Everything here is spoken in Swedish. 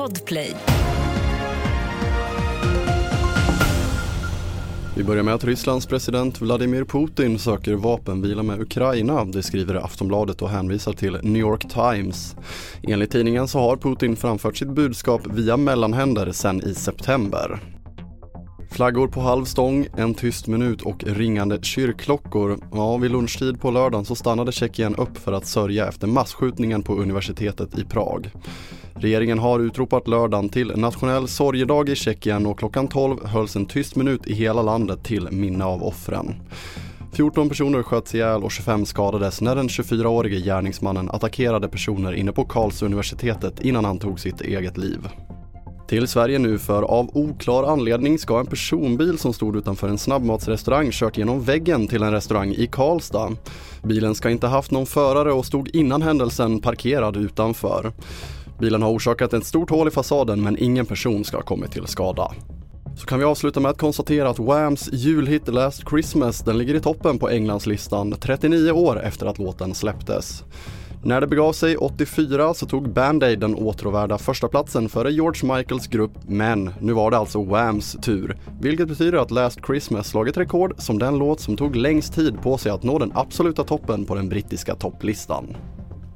Podplay. Vi börjar med att Rysslands president Vladimir Putin söker vapenvila med Ukraina. Det skriver Aftonbladet och hänvisar till New York Times. Enligt tidningen så har Putin framfört sitt budskap via mellanhänder sedan i september. Flaggor på halv stång, en tyst minut och ringande kyrkklockor. Ja, vid lunchtid på lördagen så stannade Tjeckien upp för att sörja efter massskjutningen på universitetet i Prag. Regeringen har utropat lördagen till nationell sorgedag i Tjeckien och klockan 12 hölls en tyst minut i hela landet till minne av offren. 14 personer sköts ihjäl och 25 skadades när den 24-årige gärningsmannen attackerade personer inne på Karlsuniversitetet innan han tog sitt eget liv. Till Sverige nu för av oklar anledning ska en personbil som stod utanför en snabbmatsrestaurang kört genom väggen till en restaurang i Karlstad. Bilen ska inte haft någon förare och stod innan händelsen parkerad utanför. Bilen har orsakat ett stort hål i fasaden men ingen person ska ha kommit till skada. Så kan vi avsluta med att konstatera att Whams julhit Last Christmas den ligger i toppen på Englandslistan 39 år efter att låten släpptes. När det begav sig 84 så tog Band Aid den åtråvärda förstaplatsen före George Michaels grupp men nu var det alltså Whams tur. Vilket betyder att Last Christmas slagit rekord som den låt som tog längst tid på sig att nå den absoluta toppen på den brittiska topplistan.